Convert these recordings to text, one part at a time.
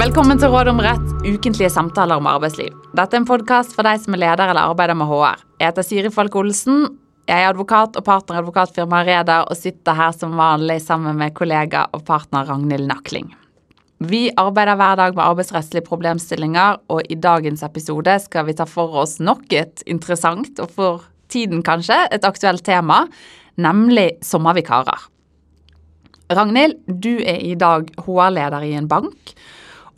Velkommen til Råd om rett, ukentlige samtaler om arbeidsliv. Dette er en podkast for deg som er leder eller arbeider med HR. Jeg heter Siri Falk Olsen. Jeg er advokat og partner i Reder og sitter her som vanlig sammen med kollega og partner Ragnhild Nakling. Vi arbeider hver dag med arbeidsrettslige problemstillinger, og i dagens episode skal vi ta for oss nok et interessant og for tiden kanskje et aktuelt tema, nemlig sommervikarer. Ragnhild, du er i dag HR-leder i en bank,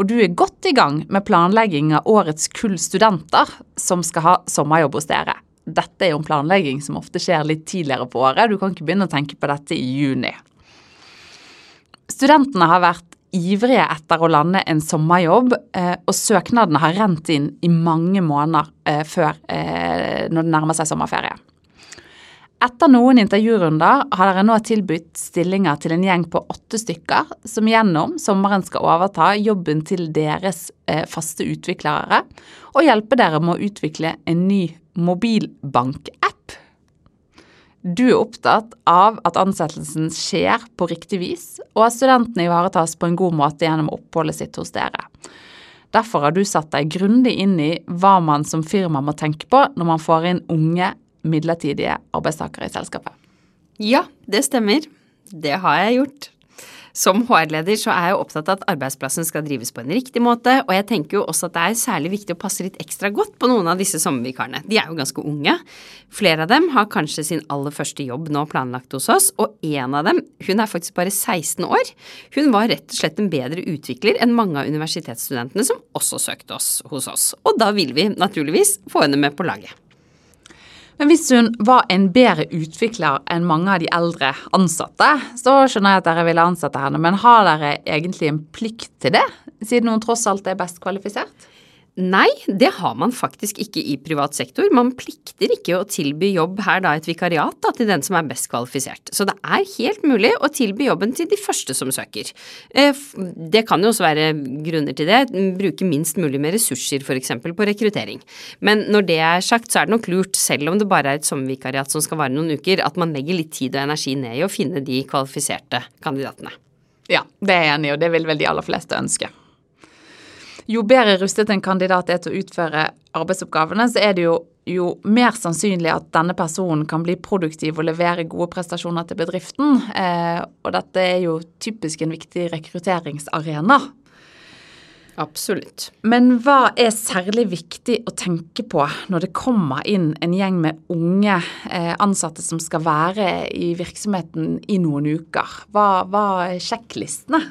og du er godt i gang med planlegging av årets kull studenter som skal ha sommerjobb hos dere. Dette er jo en planlegging som ofte skjer litt tidligere på året, du kan ikke begynne å tenke på dette i juni. Studentene har vært ivrige etter å lande en sommerjobb, eh, og søknadene har rent inn i mange måneder eh, før eh, når det nærmer seg sommerferie. Etter noen intervjurunder har dere nå tilbudt stillinger til en gjeng på åtte stykker, som gjennom sommeren skal overta jobben til deres faste utviklere, og hjelpe dere med å utvikle en ny mobilbank-app du er opptatt av at ansettelsen skjer på riktig vis, og at studentene ivaretas på en god måte gjennom oppholdet sitt hos dere. Derfor har du satt deg grundig inn i hva man som firma må tenke på når man får inn unge, midlertidige arbeidstakere i selskapet. Ja, det stemmer. Det har jeg gjort. Som HR-leder så er jeg opptatt av at arbeidsplassen skal drives på en riktig måte, og jeg tenker jo også at det er særlig viktig å passe litt ekstra godt på noen av disse sommervikarene. De er jo ganske unge. Flere av dem har kanskje sin aller første jobb nå planlagt hos oss, og en av dem, hun er faktisk bare 16 år. Hun var rett og slett en bedre utvikler enn mange av universitetsstudentene som også søkte oss hos oss. Og da vil vi naturligvis få henne med på laget. Men hvis hun var en bedre utvikler enn mange av de eldre ansatte, så skjønner jeg at dere ville ansette henne, men har dere egentlig en plikt til det, siden hun tross alt er best kvalifisert? Nei, det har man faktisk ikke i privat sektor. Man plikter ikke å tilby jobb her da et vikariat da, til den som er best kvalifisert. Så det er helt mulig å tilby jobben til de første som søker. Eh, det kan jo også være grunner til det. Bruke minst mulig med ressurser f.eks. på rekruttering. Men når det er sagt, så er det nok lurt, selv om det bare er et sommervikariat som skal vare noen uker, at man legger litt tid og energi ned i å finne de kvalifiserte kandidatene. Ja, det er jeg enig i, og det vil vel de aller fleste ønske jo bedre rustet en kandidat er til å utføre arbeidsoppgavene, så er det jo, jo mer sannsynlig at denne personen kan bli produktiv og levere gode prestasjoner til bedriften. Eh, og dette er jo typisk en viktig rekrutteringsarena. Absolutt. Men hva er særlig viktig å tenke på når det kommer inn en gjeng med unge eh, ansatte som skal være i virksomheten i noen uker? Hva, hva er sjekklistene?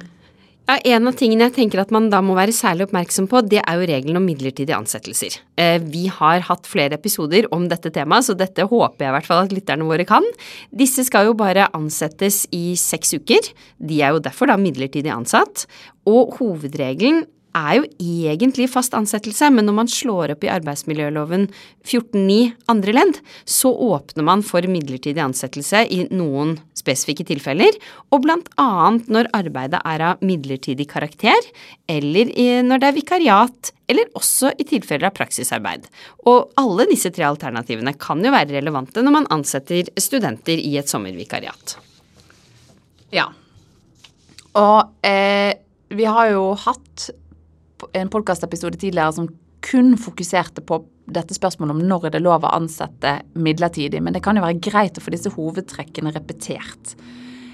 Ja, En av tingene jeg tenker at man da må være særlig oppmerksom på, det er jo regelen om midlertidige ansettelser. Eh, vi har hatt flere episoder om dette temaet, så dette håper jeg i hvert fall at lytterne våre kan. Disse skal jo bare ansettes i seks uker. De er jo derfor da midlertidig ansatt. Og hovedregelen er jo egentlig fast ansettelse, men når man slår opp i arbeidsmiljøloven 14.9 andre ledd, så åpner man for midlertidig ansettelse i noen spesifikke tilfeller, og annet når arbeidet er av midlertidig karakter, eller når det er vikariat, eller også i tilfeller av praksisarbeid. Og alle disse tre alternativene kan jo være relevante når man ansetter studenter i et sommervikariat. Ja. Og eh, vi har jo hatt en podkastepisode tidligere som kun fokuserte på dette spørsmålet om når er det lov å ansette midlertidig, men det kan jo være greit å få disse hovedtrekkene repetert.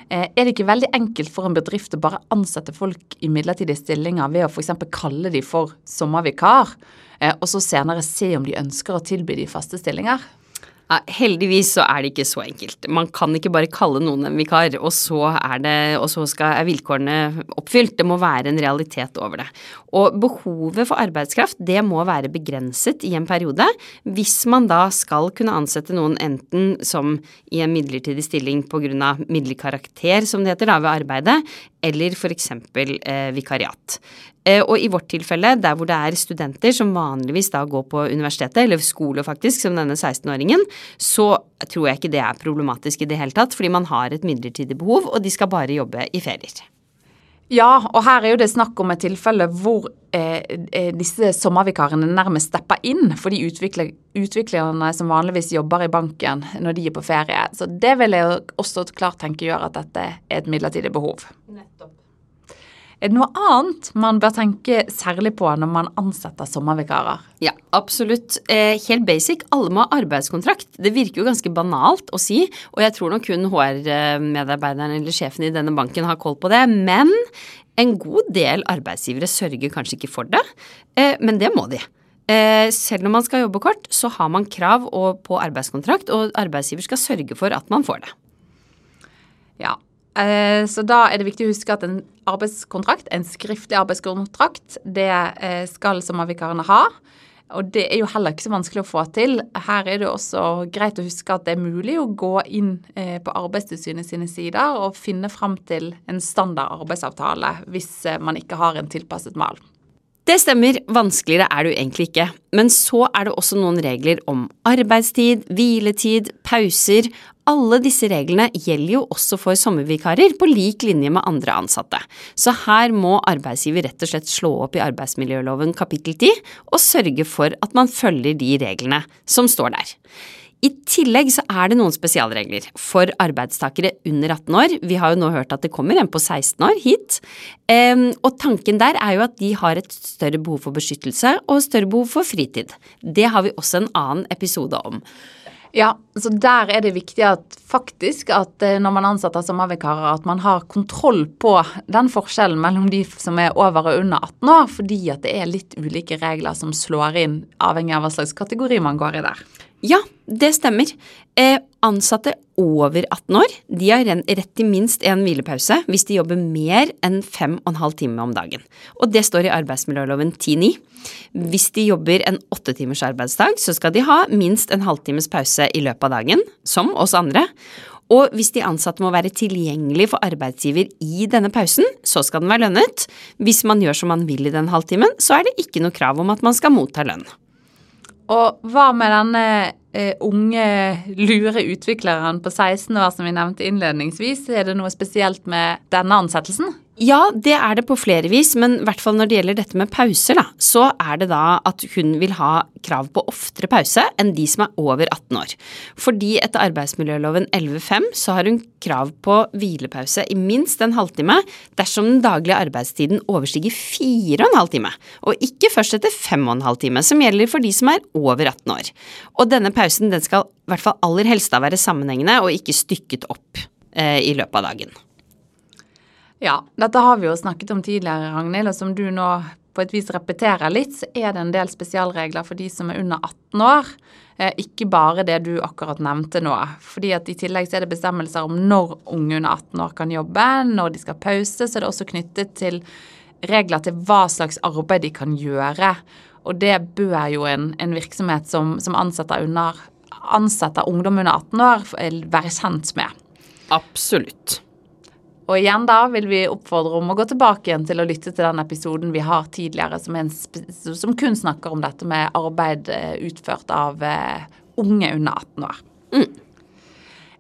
Eh, er det ikke veldig enkelt for en bedrift å bare ansette folk i midlertidige stillinger ved å f.eks. kalle de for sommervikar, eh, og så senere se om de ønsker å tilby de faste stillinger? Ja, heldigvis så er det ikke så enkelt. Man kan ikke bare kalle noen en vikar, og så er, det, og så skal, er vilkårene oppfylt. Det må være en realitet over det. Og behovet for arbeidskraft det må være begrenset i en periode. Hvis man da skal kunne ansette noen enten som i en midlertidig stilling pga. midlertidig karakter, som det heter, da, ved arbeidet, eller f.eks. Eh, vikariat. Eh, og i vårt tilfelle, der hvor det er studenter som vanligvis da går på universitetet, eller skole faktisk, som denne 16-åringen, så tror jeg ikke det er problematisk i det hele tatt, fordi man har et midlertidig behov, og de skal bare jobbe i ferier. Ja, og her er jo det snakk om et tilfelle hvor eh, eh disse sommervikarene nærmest stepper inn for de utvikler, utviklerne som vanligvis jobber i banken når de er på ferie. Så det vil jeg også klart tenke gjør at dette er et midlertidig behov. Nettopp. Er det noe annet man bør tenke særlig på når man ansetter sommervikarer? Ja, absolutt. Eh, helt basic, alle må ha arbeidskontrakt. Det virker jo ganske banalt å si, og jeg tror nok kun HR-medarbeideren eller sjefen i denne banken har koll på det. Men en god del arbeidsgivere sørger kanskje ikke for det, eh, men det må de. Eh, selv når man skal jobbe kort, så har man krav på arbeidskontrakt, og arbeidsgiver skal sørge for at man får det. Ja, så da er det viktig å huske at en arbeidskontrakt, en skriftlig arbeidskontrakt, det eh, skal sommervikarene ha. Og det er jo heller ikke så vanskelig å få til. Her er det også greit å huske at det er mulig å gå inn eh, på Arbeidstilsynet sine sider og finne fram til en standard arbeidsavtale hvis man ikke har en tilpasset mal. Det stemmer, vanskeligere er det jo egentlig ikke. Men så er det også noen regler om arbeidstid, hviletid, pauser. Alle disse reglene gjelder jo også for sommervikarer, på lik linje med andre ansatte. Så her må arbeidsgiver rett og slett slå opp i arbeidsmiljøloven kapittel 10 og sørge for at man følger de reglene som står der. I tillegg så er det noen spesialregler for arbeidstakere under 18 år. Vi har jo nå hørt at det kommer en på 16 år hit. Og tanken der er jo at de har et større behov for beskyttelse og større behov for fritid. Det har vi også en annen episode om. Ja, så der er det viktig at faktisk at eh, når man ansetter sommervikarer, at man har kontroll på den forskjellen mellom de som er over og under 18 år, fordi at det er litt ulike regler som slår inn avhengig av hva slags kategori man går i der. Ja, det stemmer. Eh, ansatte over 18 år de har rett til minst en hvilepause hvis de jobber mer enn fem og en halv time om dagen. Og det står i arbeidsmiljøloven 10-9. Hvis de jobber en åtte timers arbeidsdag, så skal de ha minst en halvtimes pause i løpet av dagen, som oss andre. Og hvis de ansatte må være tilgjengelig for arbeidsgiver i denne pausen, så skal den være lønnet. Hvis man gjør som man vil i den halvtimen, så er det ikke noe krav om at man skal motta lønn. Og hva med denne eh, unge, lure utvikleren på 16 år som vi nevnte innledningsvis? Er det noe spesielt med denne ansettelsen? Ja, det er det på flere vis, men i hvert fall når det gjelder dette med pauser, da, så er det da at hun vil ha krav på oftere pause enn de som er over 18 år. Fordi etter arbeidsmiljøloven 11.5 så har hun krav på hvilepause i minst en halvtime dersom den daglige arbeidstiden overstiger fire og en halv time, og ikke først etter fem og en halv time, som gjelder for de som er over 18 år. Og denne pausen den skal i hvert fall aller helst da være sammenhengende og ikke stykket opp eh, i løpet av dagen. Ja, dette har vi jo snakket om tidligere, Ragnhild, og som du nå på et vis repeterer litt, så er det en del spesialregler for de som er under 18 år. Eh, ikke bare det du akkurat nevnte nå. fordi at I tillegg så er det bestemmelser om når unge under 18 år kan jobbe, når de skal pause. Så er det også knyttet til regler til hva slags arbeid de kan gjøre. Og det bør jo en, en virksomhet som, som ansetter, under, ansetter ungdom under 18 år, være kjent med. Absolutt. Og igjen da vil vi oppfordre om å gå tilbake igjen til å lytte til den episoden vi har tidligere som, en, som kun snakker om dette med arbeid eh, utført av uh, unge under 18 år. Mm.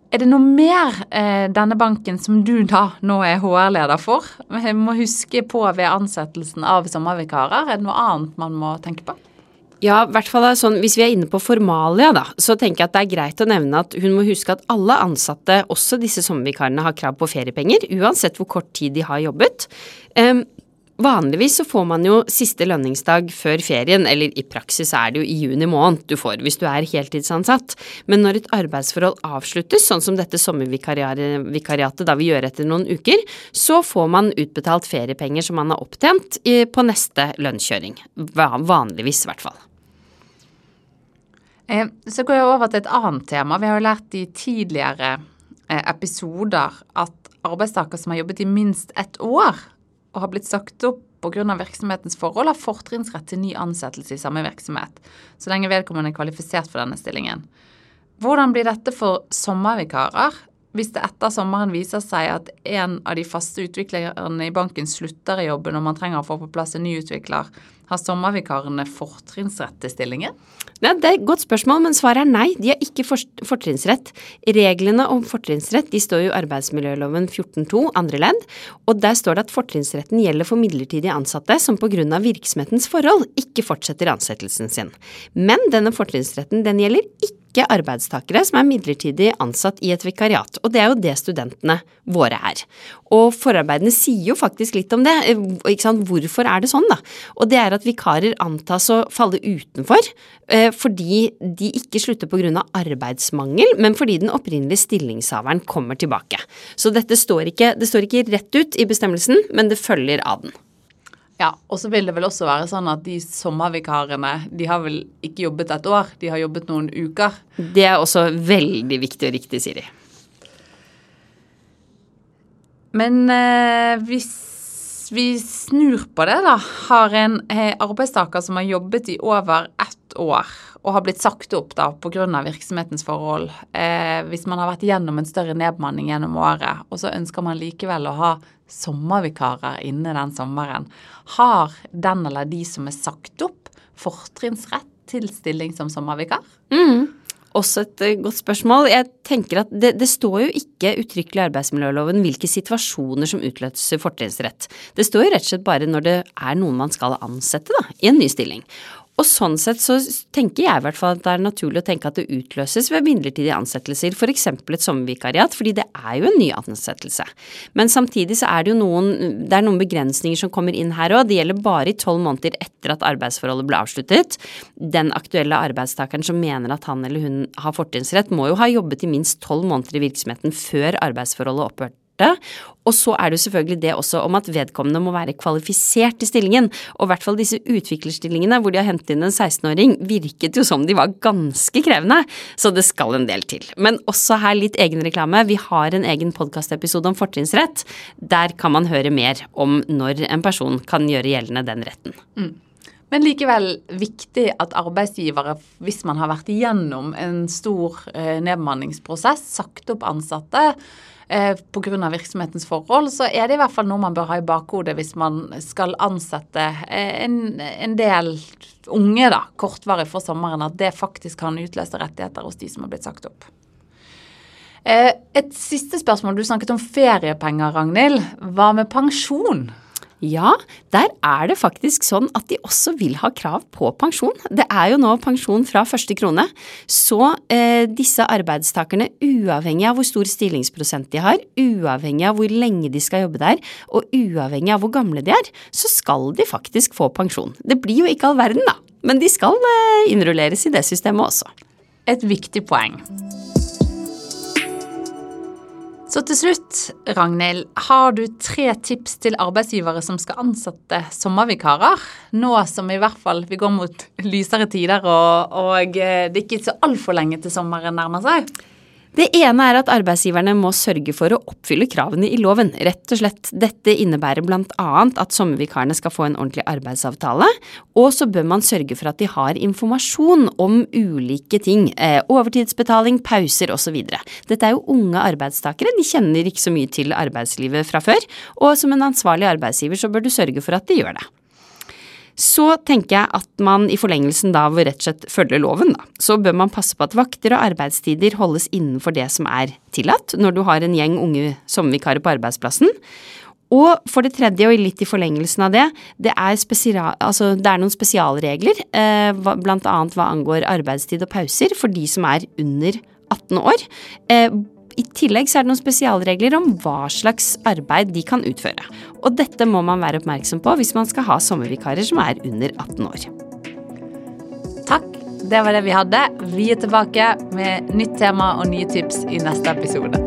Er det noe mer eh, denne banken som du da nå er HR-leder for, må huske på ved ansettelsen av sommervikarer? Er det noe annet man må tenke på? Ja, i hvert fall sånn, Hvis vi er inne på formalia, da, så tenker jeg at det er greit å nevne at hun må huske at alle ansatte, også disse sommervikarene, har krav på feriepenger, uansett hvor kort tid de har jobbet. Um, Vanligvis så får man jo siste lønningsdag før ferien, eller i praksis er det jo i juni måned du får hvis du er heltidsansatt. Men når et arbeidsforhold avsluttes, sånn som dette sommervikariatet da vi gjør etter noen uker, så får man utbetalt feriepenger som man har opptjent på neste lønnskjøring. Vanligvis, i hvert fall. Eh, så går jeg over til et annet tema. Vi har jo lært i tidligere eh, episoder at arbeidstakere som har jobbet i minst ett år, og har blitt sagt opp pga. virksomhetens forhold, har fortrinnsrett til ny ansettelse i samme virksomhet, så lenge vedkommende er kvalifisert for denne stillingen. Hvordan blir dette for sommervikarer? Hvis det etter sommeren viser seg at en av de faste utviklerne i banken slutter i jobben og man trenger å få på plass en ny utvikler, har sommervikarene fortrinnsrett til stillingen? Ja, det er et godt spørsmål, men svaret er nei. De har ikke fortrinnsrett. Reglene om fortrinnsrett de står jo i arbeidsmiljøloven 14-2 andre ledd, og der står det at fortrinnsretten gjelder for midlertidige ansatte som av virksomhetens forhold ikke fortsetter ansettelsen sin. Men denne fortrinnsretten den gjelder ikke utenlandske arbeidstakere som er midlertidig ansatt i et vikariat, og det er jo det studentene våre er. Og forarbeidene sier jo faktisk litt om det. Hvorfor er det sånn, da? Og det er at vikarer antas å falle utenfor eh, fordi de ikke slutter pga. arbeidsmangel, men fordi den opprinnelige stillingshaveren kommer tilbake. Så dette står ikke, det står ikke rett ut i bestemmelsen, men det følger av den. Ja, og så vil det vel også være sånn at de sommervikarene, de har vel ikke jobbet et år, de har jobbet noen uker. Det er også veldig viktig og riktig, Siri. Men eh, hvis vi snur på det, da, har en eh, arbeidstaker som har jobbet i over ett år og har blitt sagt opp da pga. virksomhetens forhold, eh, hvis man har vært gjennom en større nedbemanning gjennom året, og så ønsker man likevel å ha sommervikarer inne den sommeren, har den eller de som er sagt opp, fortrinnsrett til stilling som sommervikar? Mm. Også et eh, godt spørsmål. Jeg tenker at det, det står jo ikke uttrykkelig i arbeidsmiljøloven hvilke situasjoner som utløser fortrinnsrett. Det står jo rett og slett bare når det er noen man skal ansette da, i en ny stilling. Og sånn sett så tenker jeg i hvert fall at det er naturlig å tenke at det utløses ved midlertidige ansettelser, f.eks. et sommervikariat, fordi det er jo en ny ansettelse. Men samtidig så er det jo noen, det er noen begrensninger som kommer inn her òg. Det gjelder bare i tolv måneder etter at arbeidsforholdet ble avsluttet. Den aktuelle arbeidstakeren som mener at han eller hun har fortrinnsrett, må jo ha jobbet i minst tolv måneder i virksomheten før arbeidsforholdet opphørte borte. Og så er det jo selvfølgelig det også om at vedkommende må være kvalifisert til stillingen. Og i hvert fall disse utviklerstillingene hvor de har hentet inn en 16-åring, virket jo som de var ganske krevende. Så det skal en del til. Men også her litt egenreklame. Vi har en egen podkastepisode om fortrinnsrett. Der kan man høre mer om når en person kan gjøre gjeldende den retten. Mm. Men likevel viktig at arbeidsgivere, hvis man har vært igjennom en stor eh, nedbemanningsprosess, sagt opp ansatte, eh, pga. virksomhetens forhold, så er det i hvert fall noe man bør ha i bakhodet hvis man skal ansette eh, en, en del unge da, kortvarig for sommeren, at det faktisk kan utløse rettigheter hos de som har blitt sagt opp. Eh, et siste spørsmål. Du snakket om feriepenger, Ragnhild. Hva med pensjon? Ja, der er det faktisk sånn at de også vil ha krav på pensjon. Det er jo nå pensjon fra første krone. Så eh, disse arbeidstakerne, uavhengig av hvor stor stillingsprosent de har, uavhengig av hvor lenge de skal jobbe der, og uavhengig av hvor gamle de er, så skal de faktisk få pensjon. Det blir jo ikke all verden, da, men de skal eh, innrulleres i det systemet også. Et viktig poeng. Så til slutt, Ragnhild, har du tre tips til arbeidsgivere som skal ansette sommervikarer? Nå som i hvert fall vi går mot lysere tider og, og det er ikke så altfor lenge til sommeren nærmer seg? Det ene er at arbeidsgiverne må sørge for å oppfylle kravene i loven, rett og slett. Dette innebærer blant annet at sommervikarene skal få en ordentlig arbeidsavtale, og så bør man sørge for at de har informasjon om ulike ting, eh, overtidsbetaling, pauser osv. Dette er jo unge arbeidstakere, de kjenner ikke så mye til arbeidslivet fra før, og som en ansvarlig arbeidsgiver så bør du sørge for at de gjør det. Så tenker jeg at man i forlengelsen da vil rett og slett følge loven, da. Så bør man passe på at vakter og arbeidstider holdes innenfor det som er tillatt når du har en gjeng unge sommervikarer på arbeidsplassen. Og for det tredje, og litt i forlengelsen av det, det er, altså det er noen spesialregler, eh, annet hva angår arbeidstid og pauser for de som er under 18 år. Eh, i tillegg så er det noen spesialregler om hva slags arbeid de kan utføre. Og dette må man være oppmerksom på hvis man skal ha sommervikarer som er under 18 år. Takk. Det var det vi hadde. Vi er tilbake med nytt tema og nye tips i neste episode.